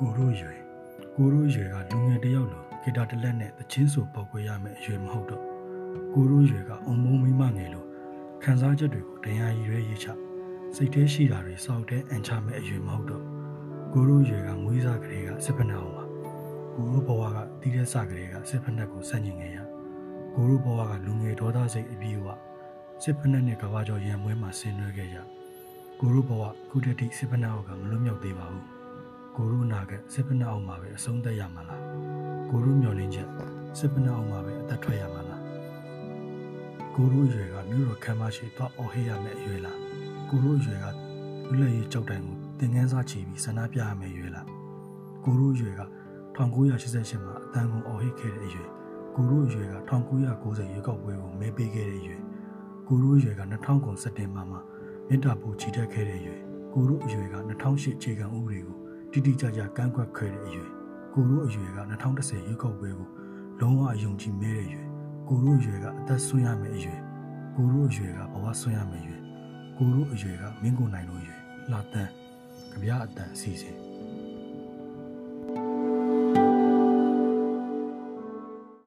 ကိုရိုးရွယ်ကိုရိုးရွယ်ကလူငယ်တစ်ယောက်လိုဂီတာတစ်လက်နဲ့သချင်းဆိုပေါက်ကွဲရမယ်အရွယ်မဟုတ်တော့ကိုရိုးရွယ်ကအုံမုံမိမငယ်လိုခံစားချက်တွေကိုတရားရည်ရွယ်ရေးချစိတ်ထဲရှိတာတွေစောက်တဲ့အန်ချမယ်အရွယ်မဟုတ်တော့ကိုရိုးရွယ်ကမွေးစားကလေးကစစ်ဖက်နှက်အောင်ပါကိုရိုးဘဝကတီးတဲ့စကလေးကစစ်ဖက်နှက်ကိုစန့်ကျင်ခဲ့ရကိုရိုးဘဝကလူငယ်ဒေါသစိတ်အပြည့်အဝစစ်ဖက်နှက်နဲ့ကဘာကျော်ရံမွဲမှာဆင်နွှဲခဲ့ရကိုရိုးဘဝခုတည်းတိစစ်ဖက်နှက်အောက်ကမလွတ်မြောက်သေးပါဘူး ကိုရုနာကစစ်ပနအောင်မှာပဲအဆုံးသက်ရမှာလားကိုရုမျောလင်းချက်စစ်ပနအောင်မှာပဲအသက်ထွက်ရမှာလားကိုရုအရွယ်ကမြို့တော်ခမ်းမရှိတော့အော်ဟေးရမယ်အရွယ်လားကိုရုအရွယ်ကလူလက်ရေးကြောက်တိုင်ကိုသင်ငန်းစားချီပြီးဆန္ဒပြရမယ်အရွယ်လားကိုရုအရွယ်က1988မှာအတန်းကုန်အော်ဟေးခဲ့တဲ့အရွယ်ကိုရုအရွယ်က1990ရွေးကောက်ပွဲကိုမဲပေးခဲ့တဲ့အရွယ်ကိုရုအရွယ်က2000ကုန်စက်တင်ဘာမှာမြင့်တာပူချီတက်ခဲ့တဲ့အရွယ်ကိုရုအရွယ်က2008အခြေခံဥပဒေကို တိတိကျကျကန့်ကွက်ခဲ့တဲ့အရွယ်ကိုရိုးအရွယ်က2010ရွေးကောက်ပွဲကိုလုံးဝအယုံကြည်မဲတဲ့အရွယ်ကိုရိုးအရွယ်ကအသက်ဆွရမယ်အရွယ်ကိုရိုးအရွယ်ကဘဝဆွရမယ်အရွယ်ကိုရိုးအရွယ်ကမင်းကိုနိုင်လို့အရွယ်လာတန်းကြပြအတန်အစီအစဉ်